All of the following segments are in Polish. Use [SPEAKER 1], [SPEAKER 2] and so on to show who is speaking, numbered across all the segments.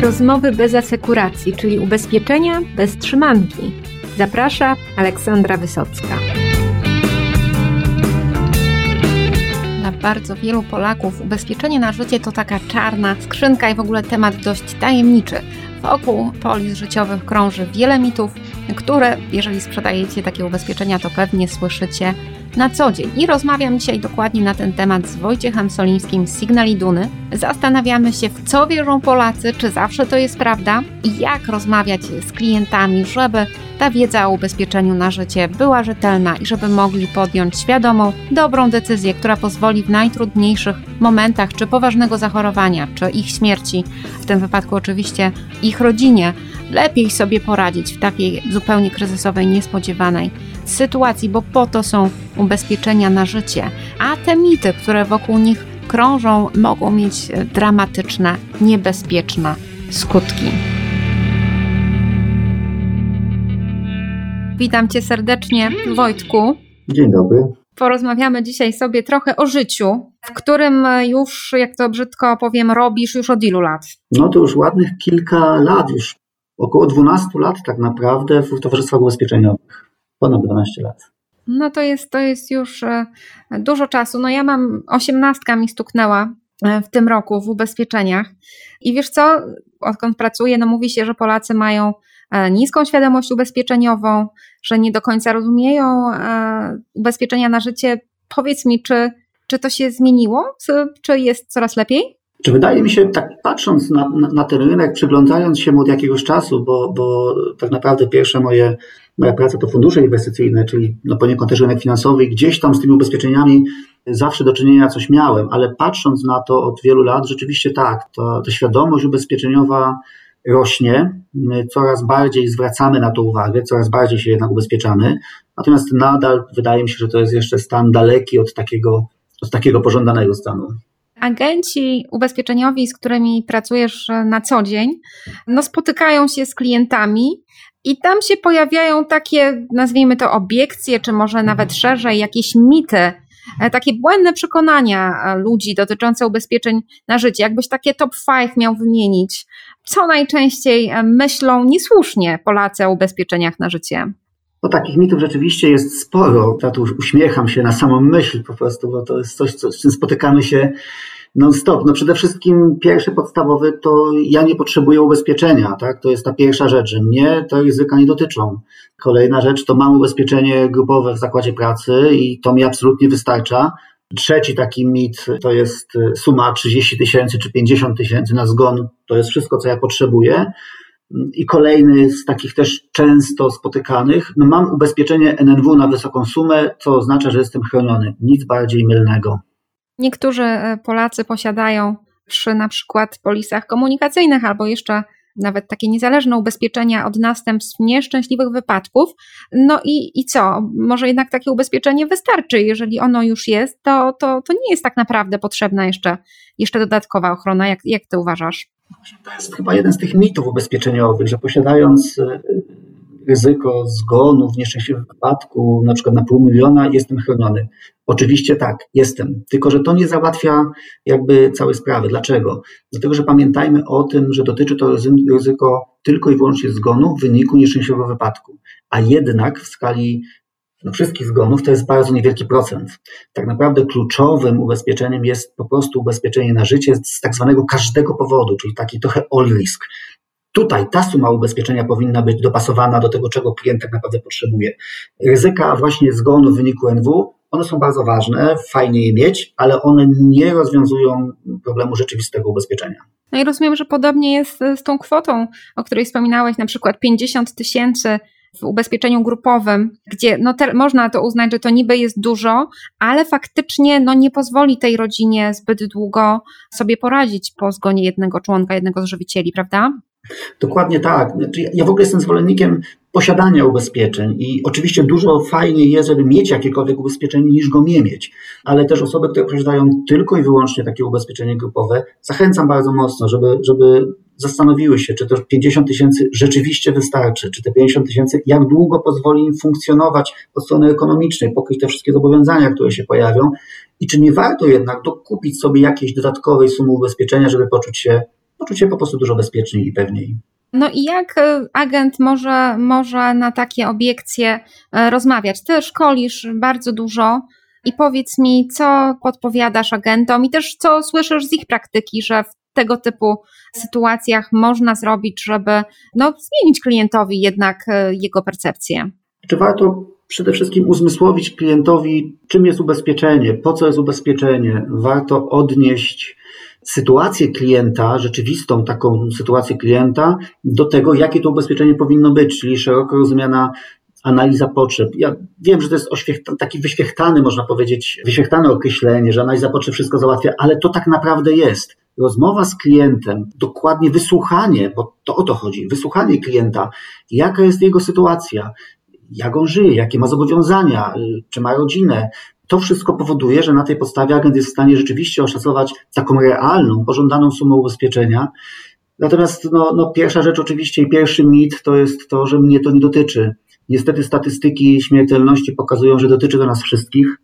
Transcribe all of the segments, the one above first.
[SPEAKER 1] Rozmowy bez asekuracji, czyli ubezpieczenia bez trzymanki. Zaprasza Aleksandra Wysocka. Dla bardzo wielu Polaków ubezpieczenie na życie to taka czarna skrzynka i w ogóle temat dość tajemniczy. Wokół polis życiowych krąży wiele mitów, które, jeżeli sprzedajecie takie ubezpieczenia, to pewnie słyszycie na co dzień. I rozmawiam dzisiaj dokładnie na ten temat z Wojciechem Solińskim z Signali Duny. Zastanawiamy się, w co wierzą Polacy, czy zawsze to jest prawda i jak rozmawiać z klientami, żeby ta wiedza o ubezpieczeniu na życie była rzetelna i żeby mogli podjąć świadomą, dobrą decyzję, która pozwoli w najtrudniejszych momentach, czy poważnego zachorowania, czy ich śmierci, w tym wypadku oczywiście ich rodzinie, lepiej sobie poradzić w takiej zupełnie kryzysowej, niespodziewanej sytuacji, bo po to są ubezpieczenia na życie. A te mity, które wokół nich krążą, mogą mieć dramatyczne, niebezpieczne skutki. Witam Cię serdecznie, Wojtku.
[SPEAKER 2] Dzień dobry.
[SPEAKER 1] Porozmawiamy dzisiaj sobie trochę o życiu, w którym już, jak to brzydko powiem, robisz już od ilu lat?
[SPEAKER 2] No to już ładnych kilka lat, już około 12 lat tak naprawdę w towarzystwach ubezpieczeniowych. Ponad 12 lat.
[SPEAKER 1] No to jest, to jest już e, dużo czasu. No ja mam, osiemnastka mi stuknęła e, w tym roku w ubezpieczeniach. I wiesz co, odkąd pracuję, no mówi się, że Polacy mają e, niską świadomość ubezpieczeniową, że nie do końca rozumieją ubezpieczenia na życie. Powiedz mi, czy, czy to się zmieniło? Czy jest coraz lepiej?
[SPEAKER 2] Czy wydaje mi się, tak patrząc na, na, na, ten rynek, przyglądając się mu od jakiegoś czasu, bo, bo tak naprawdę pierwsze moje, moja praca to fundusze inwestycyjne, czyli no poniekąd też rynek finansowy, gdzieś tam z tymi ubezpieczeniami zawsze do czynienia coś miałem, ale patrząc na to od wielu lat, rzeczywiście tak, to, ta świadomość ubezpieczeniowa rośnie, my coraz bardziej zwracamy na to uwagę, coraz bardziej się jednak ubezpieczamy, natomiast nadal wydaje mi się, że to jest jeszcze stan daleki od takiego, od takiego pożądanego stanu.
[SPEAKER 1] Agenci ubezpieczeniowi, z którymi pracujesz na co dzień, no spotykają się z klientami i tam się pojawiają takie, nazwijmy to, obiekcje, czy może nawet szerzej, jakieś mity, e, takie błędne przekonania e, ludzi dotyczące ubezpieczeń na życie. Jakbyś takie top 5 miał wymienić, co najczęściej e, myślą niesłusznie Polacy o ubezpieczeniach na życie?
[SPEAKER 2] No takich mitów rzeczywiście jest sporo. Ja tu uśmiecham się na samą myśl po prostu, bo to jest coś, co, z czym spotykamy się non-stop. No przede wszystkim pierwszy podstawowy to ja nie potrzebuję ubezpieczenia, tak? To jest ta pierwsza rzecz, że mnie te ryzyka nie dotyczą. Kolejna rzecz to mam ubezpieczenie grupowe w zakładzie pracy i to mi absolutnie wystarcza. Trzeci taki mit to jest suma 30 tysięcy czy 50 tysięcy na zgon. To jest wszystko, co ja potrzebuję. I kolejny z takich też często spotykanych, no mam ubezpieczenie NNW na wysoką sumę, co oznacza, że jestem chroniony. Nic bardziej mylnego.
[SPEAKER 1] Niektórzy e, Polacy posiadają przy na przykład polisach komunikacyjnych albo jeszcze nawet takie niezależne ubezpieczenia od następstw nieszczęśliwych wypadków. No i, i co? Może jednak takie ubezpieczenie wystarczy. Jeżeli ono już jest, to, to, to nie jest tak naprawdę potrzebna jeszcze, jeszcze dodatkowa ochrona. Jak, jak ty uważasz?
[SPEAKER 2] To jest chyba jeden z tych mitów ubezpieczeniowych, że posiadając e, ryzyko zgonu w nieszczęśliwym wypadku, na przykład na pół miliona, jestem chroniony. Oczywiście tak, jestem. Tylko, że to nie załatwia jakby całej sprawy. Dlaczego? Dlatego, że pamiętajmy o tym, że dotyczy to ryzyko tylko i wyłącznie zgonu w wyniku nieszczęśliwego wypadku. A jednak w skali no, wszystkich zgonów to jest bardzo niewielki procent. Tak naprawdę kluczowym ubezpieczeniem jest po prostu ubezpieczenie na życie z tak zwanego każdego powodu, czyli taki trochę all risk. Tutaj ta suma ubezpieczenia powinna być dopasowana do tego, czego klient tak naprawdę potrzebuje. Ryzyka właśnie zgonu w wyniku NW, one są bardzo ważne, fajnie je mieć, ale one nie rozwiązują problemu rzeczywistego ubezpieczenia.
[SPEAKER 1] No i rozumiem, że podobnie jest z tą kwotą, o której wspominałeś, na przykład 50 tysięcy w ubezpieczeniu grupowym, gdzie no te, można to uznać, że to niby jest dużo, ale faktycznie no nie pozwoli tej rodzinie zbyt długo sobie poradzić po zgonie jednego członka, jednego z żywicieli, prawda?
[SPEAKER 2] Dokładnie tak. Znaczy, ja w ogóle jestem zwolennikiem posiadania ubezpieczeń i oczywiście dużo fajniej jest, żeby mieć jakiekolwiek ubezpieczenie niż go nie mieć, ale też osoby, które posiadają tylko i wyłącznie takie ubezpieczenie grupowe, zachęcam bardzo mocno, żeby, żeby zastanowiły się, czy to 50 tysięcy rzeczywiście wystarczy, czy te 50 tysięcy jak długo pozwoli im funkcjonować od strony ekonomicznej, pokryć te wszystkie zobowiązania, które się pojawią i czy nie warto jednak dokupić sobie jakiejś dodatkowej sumy ubezpieczenia, żeby poczuć się poczuć się po prostu dużo bezpieczniej i pewniej.
[SPEAKER 1] No i jak e, agent może, może na takie obiekcje e, rozmawiać? Ty szkolisz bardzo dużo i powiedz mi, co podpowiadasz agentom i też co słyszysz z ich praktyki, że w tego typu sytuacjach można zrobić, żeby no, zmienić klientowi jednak e, jego percepcję?
[SPEAKER 2] Czy warto przede wszystkim uzmysłowić klientowi, czym jest ubezpieczenie, po co jest ubezpieczenie? Warto odnieść sytuację klienta, rzeczywistą taką sytuację klienta, do tego, jakie to ubezpieczenie powinno być, czyli szeroko rozumiana analiza potrzeb. Ja wiem, że to jest taki wyświechtany, można powiedzieć, wyświechtane określenie, że analiza potrzeb wszystko załatwia, ale to tak naprawdę jest. Rozmowa z klientem, dokładnie wysłuchanie, bo to o to chodzi, wysłuchanie klienta, jaka jest jego sytuacja, jak on żyje, jakie ma zobowiązania, czy ma rodzinę, to wszystko powoduje, że na tej podstawie agent jest w stanie rzeczywiście oszacować taką realną, pożądaną sumę ubezpieczenia. Natomiast no, no pierwsza rzecz oczywiście i pierwszy mit to jest to, że mnie to nie dotyczy. Niestety statystyki śmiertelności pokazują, że dotyczy to nas wszystkich.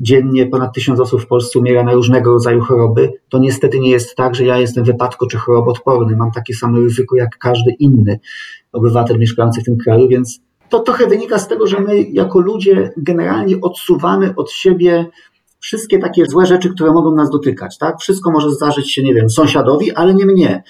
[SPEAKER 2] Dziennie ponad tysiąc osób w Polsce umiera na różnego rodzaju choroby. To niestety nie jest tak, że ja jestem wypadko czy chorobotporny. Mam takie samo ryzyko jak każdy inny obywatel mieszkający w tym kraju, więc to trochę wynika z tego, że my jako ludzie generalnie odsuwamy od siebie wszystkie takie złe rzeczy, które mogą nas dotykać. Tak? Wszystko może zdarzyć się, nie wiem, sąsiadowi, ale nie mnie.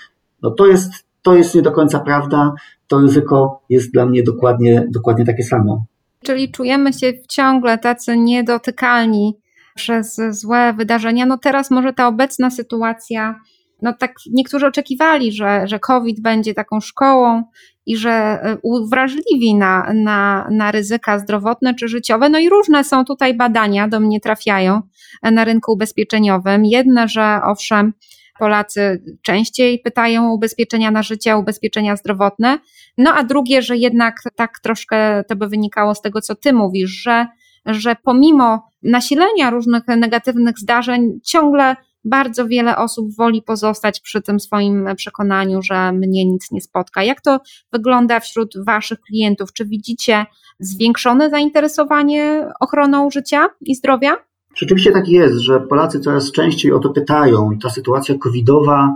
[SPEAKER 2] No to jest, to jest nie do końca prawda. To ryzyko jest dla mnie dokładnie, dokładnie takie samo.
[SPEAKER 1] Czyli czujemy się ciągle tacy niedotykalni przez złe wydarzenia. No teraz może ta obecna sytuacja no tak niektórzy oczekiwali, że, że COVID będzie taką szkołą i że e, uwrażliwi na, na, na ryzyka zdrowotne czy życiowe. No i różne są tutaj badania, do mnie trafiają na rynku ubezpieczeniowym. Jedne, że owszem, Polacy częściej pytają o ubezpieczenia na życie, o ubezpieczenia zdrowotne, no a drugie, że jednak tak troszkę to by wynikało z tego, co ty mówisz, że, że pomimo nasilenia różnych negatywnych zdarzeń, ciągle bardzo wiele osób woli pozostać przy tym swoim przekonaniu, że mnie nic nie spotka. Jak to wygląda wśród Waszych klientów? Czy widzicie zwiększone zainteresowanie ochroną życia i zdrowia?
[SPEAKER 2] Rzeczywiście tak jest, że Polacy coraz częściej o to pytają i ta sytuacja covidowa,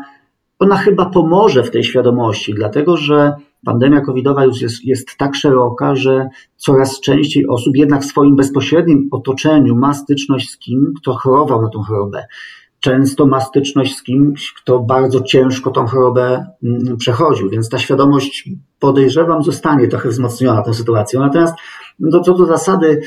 [SPEAKER 2] ona chyba pomoże w tej świadomości, dlatego że pandemia covidowa już jest, jest tak szeroka, że coraz częściej osób jednak w swoim bezpośrednim otoczeniu ma styczność z kim, kto chorował na tą chorobę często ma styczność z kimś, kto bardzo ciężko tą chorobę mm, przechodził, więc ta świadomość podejrzewam zostanie trochę wzmocniona tą sytuacją. Natomiast no, co do zasady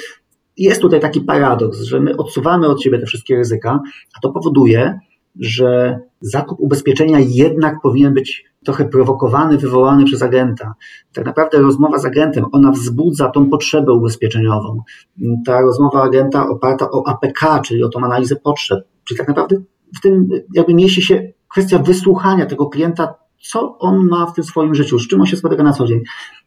[SPEAKER 2] jest tutaj taki paradoks, że my odsuwamy od siebie te wszystkie ryzyka, a to powoduje, że zakup ubezpieczenia jednak powinien być trochę prowokowany, wywołany przez agenta. Tak naprawdę rozmowa z agentem, ona wzbudza tą potrzebę ubezpieczeniową. Ta rozmowa agenta oparta o APK, czyli o tą analizę potrzeb, Czyli tak naprawdę w tym jakby mieści się kwestia wysłuchania tego klienta, co on ma w tym swoim życiu, z czym on się spotyka na co dzień.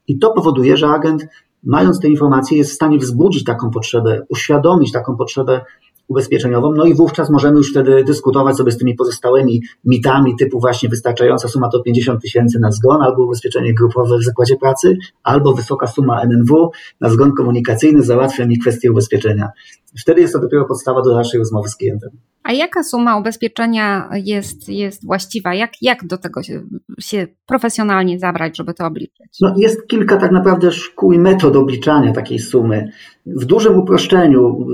[SPEAKER 2] I to powoduje, że agent, mając te informacje, jest w stanie wzbudzić taką potrzebę, uświadomić taką potrzebę ubezpieczeniową, no i wówczas możemy już wtedy dyskutować sobie z tymi pozostałymi mitami typu właśnie wystarczająca suma to 50 tysięcy na zgon, albo ubezpieczenie grupowe w zakładzie pracy, albo wysoka suma NNW na zgon komunikacyjny załatwia mi kwestię ubezpieczenia. Wtedy jest to dopiero podstawa do dalszej rozmowy z klientem.
[SPEAKER 1] A jaka suma ubezpieczenia jest, jest właściwa? Jak, jak do tego się, się profesjonalnie zabrać, żeby to obliczyć?
[SPEAKER 2] No, jest kilka tak naprawdę szkół i metod obliczania takiej sumy. W dużym uproszczeniu,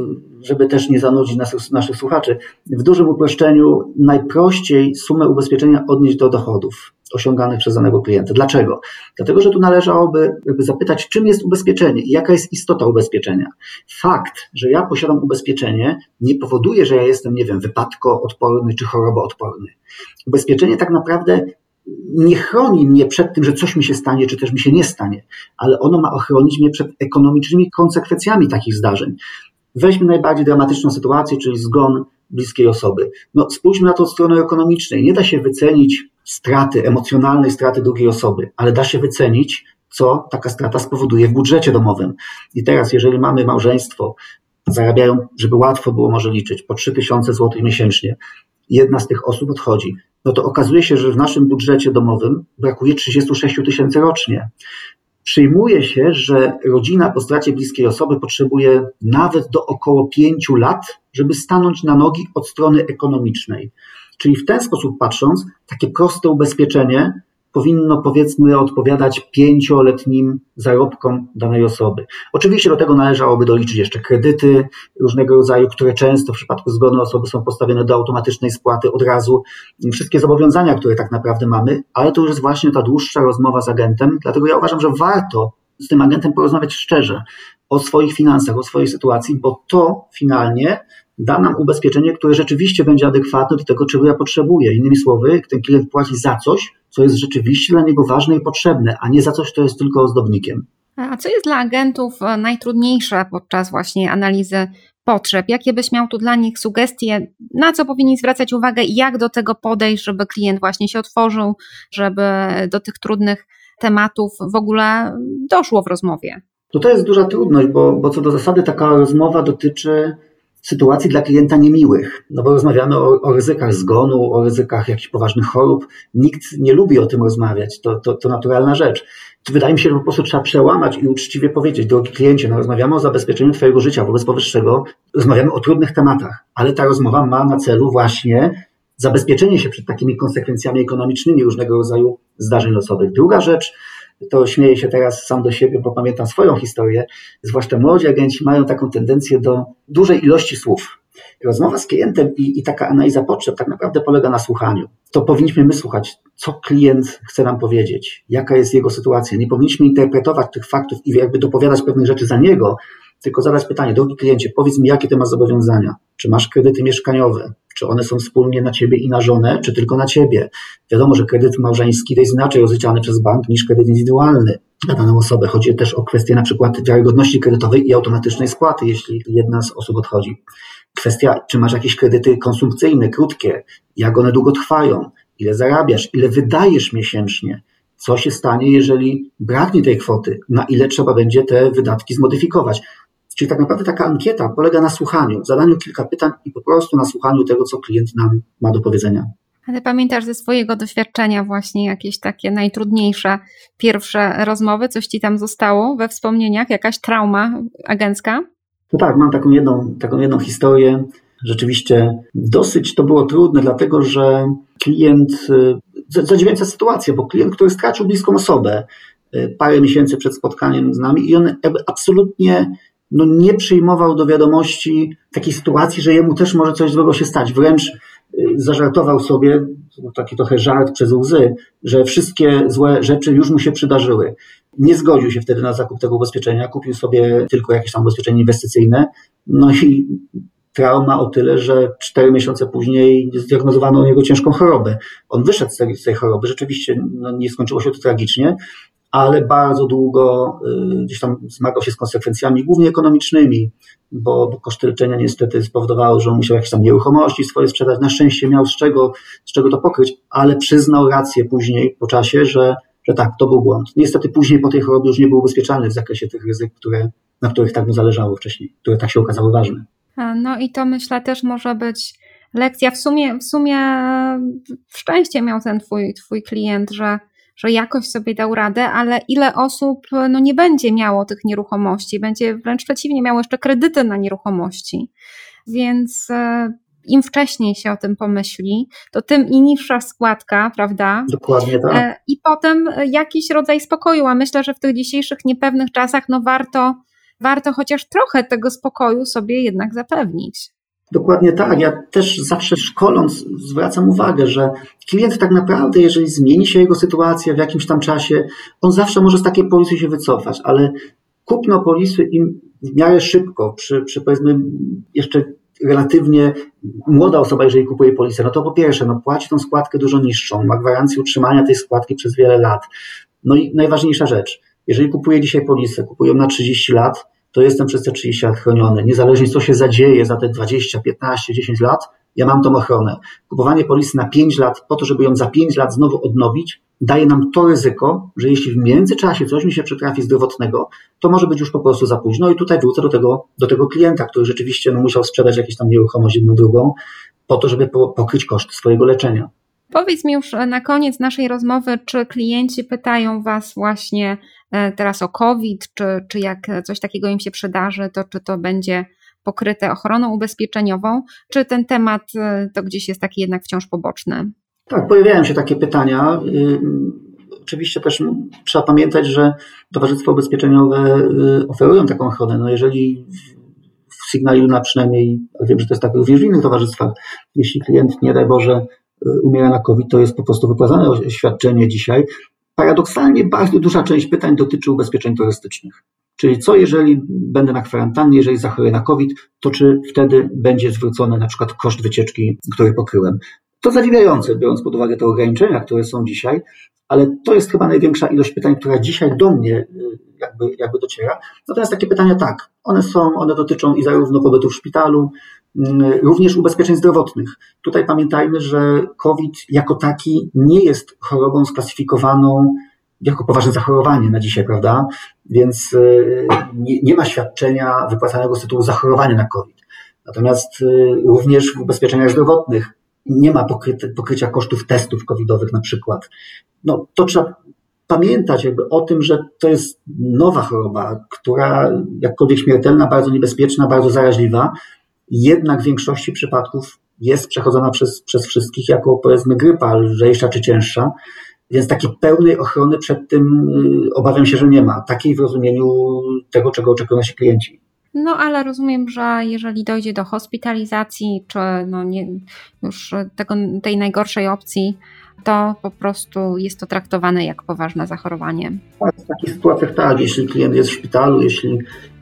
[SPEAKER 2] żeby też nie zanudzić naszych, słuchaczy, w dużym uproszczeniu najprościej sumę ubezpieczenia odnieść do dochodów osiąganych przez danego klienta. Dlaczego? Dlatego, że tu należałoby zapytać, czym jest ubezpieczenie i jaka jest istota ubezpieczenia. Fakt, że ja posiadam ubezpieczenie, nie powoduje, że ja jestem, nie wiem, wypadkoodporny czy choroboodporny. Ubezpieczenie tak naprawdę nie chroni mnie przed tym, że coś mi się stanie, czy też mi się nie stanie, ale ono ma ochronić mnie przed ekonomicznymi konsekwencjami takich zdarzeń. Weźmy najbardziej dramatyczną sytuację, czyli zgon bliskiej osoby. No, spójrzmy na to od strony ekonomicznej. Nie da się wycenić straty, emocjonalnej straty drugiej osoby, ale da się wycenić, co taka strata spowoduje w budżecie domowym. I teraz, jeżeli mamy małżeństwo, zarabiają, żeby łatwo było może liczyć, po 3000 zł miesięcznie, jedna z tych osób odchodzi, no to okazuje się, że w naszym budżecie domowym brakuje 36 tysięcy rocznie. Przyjmuje się, że rodzina po stracie bliskiej osoby potrzebuje nawet do około 5 lat żeby stanąć na nogi od strony ekonomicznej. Czyli w ten sposób patrząc, takie proste ubezpieczenie powinno powiedzmy odpowiadać pięcioletnim zarobkom danej osoby. Oczywiście do tego należałoby doliczyć jeszcze kredyty różnego rodzaju, które często w przypadku zgonu osoby są postawione do automatycznej spłaty od razu. Wszystkie zobowiązania, które tak naprawdę mamy, ale to już jest właśnie ta dłuższa rozmowa z agentem, dlatego ja uważam, że warto z tym agentem porozmawiać szczerze o swoich finansach, o swojej sytuacji, bo to finalnie da nam ubezpieczenie, które rzeczywiście będzie adekwatne do tego, czego ja potrzebuję. Innymi słowy, ten klient płaci za coś, co jest rzeczywiście dla niego ważne i potrzebne, a nie za coś, co jest tylko ozdobnikiem.
[SPEAKER 1] A co jest dla agentów e, najtrudniejsze podczas właśnie analizy potrzeb? Jakie byś miał tu dla nich sugestie, na co powinni zwracać uwagę i jak do tego podejść, żeby klient właśnie się otworzył, żeby do tych trudnych tematów w ogóle doszło w rozmowie?
[SPEAKER 2] To jest duża trudność, bo, bo co do zasady taka rozmowa dotyczy sytuacji dla klienta niemiłych, no bo rozmawiamy o, o ryzykach zgonu, o ryzykach jakichś poważnych chorób. Nikt nie lubi o tym rozmawiać, to, to, to naturalna rzecz. Wydaje mi się, że po prostu trzeba przełamać i uczciwie powiedzieć, drogi kliencie, no rozmawiamy o zabezpieczeniu Twojego życia, wobec powyższego rozmawiamy o trudnych tematach, ale ta rozmowa ma na celu właśnie zabezpieczenie się przed takimi konsekwencjami ekonomicznymi różnego rodzaju zdarzeń losowych. Druga rzecz, to śmieję się teraz sam do siebie, bo pamiętam swoją historię, zwłaszcza młodzi agenci mają taką tendencję do dużej ilości słów. Rozmowa z klientem i, i, taka analiza potrzeb tak naprawdę polega na słuchaniu. To powinniśmy my słuchać, co klient chce nam powiedzieć, jaka jest jego sytuacja. Nie powinniśmy interpretować tych faktów i jakby dopowiadać pewnych rzeczy za niego, tylko zadać pytanie, drogi kliencie, powiedz mi, jakie ty masz zobowiązania? Czy masz kredyty mieszkaniowe? Czy one są wspólnie na ciebie i na żonę, czy tylko na ciebie? Wiadomo, że kredyt małżeński jest inaczej rozliczany przez bank niż kredyt indywidualny na daną osobę. Chodzi też o kwestię na przykład wiarygodności kredytowej i automatycznej spłaty, jeśli jedna z osób odchodzi. Kwestia, czy masz jakieś kredyty konsumpcyjne, krótkie, jak one długo trwają, ile zarabiasz, ile wydajesz miesięcznie, co się stanie, jeżeli braknie tej kwoty, na ile trzeba będzie te wydatki zmodyfikować. Czyli tak naprawdę taka ankieta polega na słuchaniu, zadaniu kilka pytań i po prostu na słuchaniu tego, co klient nam ma do powiedzenia.
[SPEAKER 1] Ale pamiętasz ze swojego doświadczenia właśnie jakieś takie najtrudniejsze pierwsze rozmowy? Coś ci tam zostało we wspomnieniach? Jakaś trauma agencka?
[SPEAKER 2] No tak, mam taką jedną, taką jedną historię. Rzeczywiście dosyć to było trudne, dlatego że klient, y, zadziwiająca sytuacja, bo klient, który stracił bliską osobę y, parę miesięcy przed spotkaniem z nami i on absolutnie no nie przyjmował do wiadomości takiej sytuacji, że jemu też może coś złego się stać. Wręcz y, zażartował sobie, taki trochę żart przez łzy, że wszystkie złe rzeczy już mu się przydarzyły. Nie zgodził się wtedy na zakup tego ubezpieczenia, kupił sobie tylko jakieś tam ubezpieczenie inwestycyjne. No i trauma o tyle, że cztery miesiące później zdiagnozowano u niego ciężką chorobę. On wyszedł z tej, z tej choroby, rzeczywiście no, nie skończyło się to tragicznie, ale bardzo długo y, gdzieś tam zmagał się z konsekwencjami, głównie ekonomicznymi, bo, koszty leczenia niestety spowodowały, że on musiał jakieś tam nieruchomości swoje sprzedać. Na szczęście miał z czego, z czego to pokryć, ale przyznał rację później po czasie, że, że tak, to był błąd. Niestety później po tej chorobie już nie był ubezpieczalny w zakresie tych ryzyk, które, na których tak mu zależało wcześniej, które tak się okazały ważne.
[SPEAKER 1] No i to myślę też może być lekcja. W sumie, w sumie szczęście miał ten twój, twój klient, że że jakoś sobie dał radę, ale ile osób no, nie będzie miało tych nieruchomości, będzie wręcz przeciwnie, miało jeszcze kredyty na nieruchomości. Więc e, im wcześniej się o tym pomyśli, to tym i niższa składka, prawda?
[SPEAKER 2] Dokładnie tak. E,
[SPEAKER 1] I potem jakiś rodzaj spokoju, a myślę, że w tych dzisiejszych niepewnych czasach no warto, warto chociaż trochę tego spokoju sobie jednak zapewnić.
[SPEAKER 2] Dokładnie tak. Ja też zawsze szkoląc zwracam uwagę, że klient tak naprawdę, jeżeli zmieni się jego sytuacja w jakimś tam czasie, on zawsze może z takiej polisy się wycofać, ale kupno polisy im w miarę szybko, przy, przy powiedzmy jeszcze relatywnie młoda osoba, jeżeli kupuje polisę, no to po pierwsze, no płaci tą składkę dużo niższą, ma gwarancję utrzymania tej składki przez wiele lat. No i najważniejsza rzecz, jeżeli kupuje dzisiaj polisę, kupują na 30 lat, to jestem przez te 30 lat chroniony. Niezależnie co się zadzieje za te 20, 15, 10 lat, ja mam tą ochronę. Kupowanie polisy na 5 lat po to, żeby ją za 5 lat znowu odnowić, daje nam to ryzyko, że jeśli w międzyczasie coś mi się przytrafi zdrowotnego, to może być już po prostu za późno i tutaj wrócę do tego, do tego klienta, który rzeczywiście no, musiał sprzedać jakieś tam nieruchomość jedną drugą, po to, żeby pokryć koszty swojego leczenia.
[SPEAKER 1] Powiedz mi już na koniec naszej rozmowy, czy klienci pytają Was właśnie e, teraz o COVID, czy, czy jak coś takiego im się przydarzy, to czy to będzie pokryte ochroną ubezpieczeniową, czy ten temat y, to gdzieś jest taki jednak wciąż poboczny?
[SPEAKER 2] Tak, pojawiają się takie pytania. Y, oczywiście też trzeba pamiętać, że towarzystwa ubezpieczeniowe y, oferują taką ochronę. No jeżeli w Signal na przynajmniej, wiem, że to jest tak również w innych towarzystwach, jeśli klient, nie daj Boże, umiera na COVID, to jest po prostu wypłacane oświadczenie dzisiaj. Paradoksalnie bardzo duża część pytań dotyczy ubezpieczeń turystycznych. Czyli co jeżeli będę na kwarantannie, jeżeli zachoruję na COVID, to czy wtedy będzie zwrócony na przykład koszt wycieczki, który pokryłem. To zadziwiające, biorąc pod uwagę te ograniczenia, które są dzisiaj, ale to jest chyba największa ilość pytań, która dzisiaj do mnie y, jakby, jakby dociera. Natomiast takie pytania tak, one są, one dotyczą i zarówno pobytu w szpitalu, również ubezpieczeń zdrowotnych. Tutaj pamiętajmy, że COVID jako taki nie jest chorobą sklasyfikowaną jako poważne zachorowanie na dzisiaj, prawda? Więc y, nie, nie ma świadczenia wypłacanego z tytułu zachorowania na COVID. Natomiast y, również w ubezpieczeniach zdrowotnych nie ma pokryty, pokrycia kosztów testów covidowych na przykład. No, to trzeba pamiętać jakby o tym, że to jest nowa choroba, która jakkolwiek śmiertelna, bardzo niebezpieczna, bardzo zaraźliwa, jednak w większości przypadków jest przechodzona przez, przez wszystkich jako powiedzmy grypa lżejsza czy cięższa. Więc takiej pełnej ochrony przed tym y, obawiam się, że nie ma. Takiej w rozumieniu tego, czego oczekują nasi klienci.
[SPEAKER 1] No ale rozumiem, że jeżeli dojdzie do hospitalizacji, czy no nie, już tego, tej najgorszej opcji, to po prostu jest to traktowane jak poważne zachorowanie.
[SPEAKER 2] Tak, w takich sytuacjach tak, jeśli klient jest w szpitalu, jeśli,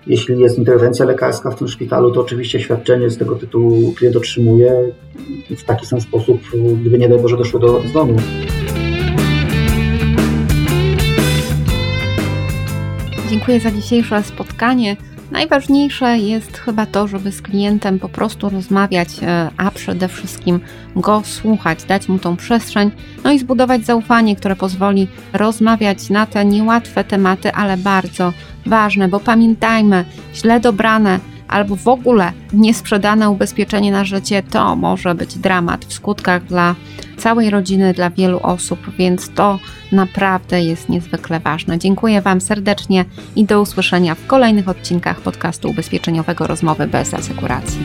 [SPEAKER 2] jeśli jest interwencja lekarska w tym szpitalu, to oczywiście świadczenie z tego tytułu klient otrzymuje w taki sam sposób, gdyby nie daj Boże doszło do zgonu.
[SPEAKER 1] Dziękuję za dzisiejsze spotkanie. Najważniejsze jest chyba to, żeby z klientem po prostu rozmawiać, e, a przede wszystkim go słuchać, dać mu tą przestrzeń, no i zbudować zaufanie, które pozwoli rozmawiać na te niełatwe tematy, ale bardzo ważne, bo pamiętajmy, źle dobrane albo w ogóle niesprzedane ubezpieczenie na życie to może być dramat w skutkach dla całej rodziny, dla wielu osób, więc to naprawdę jest niezwykle ważne. Dziękuję Wam serdecznie i do usłyszenia w kolejnych odcinkach podcastu ubezpieczeniowego Rozmowy bez asekuracji.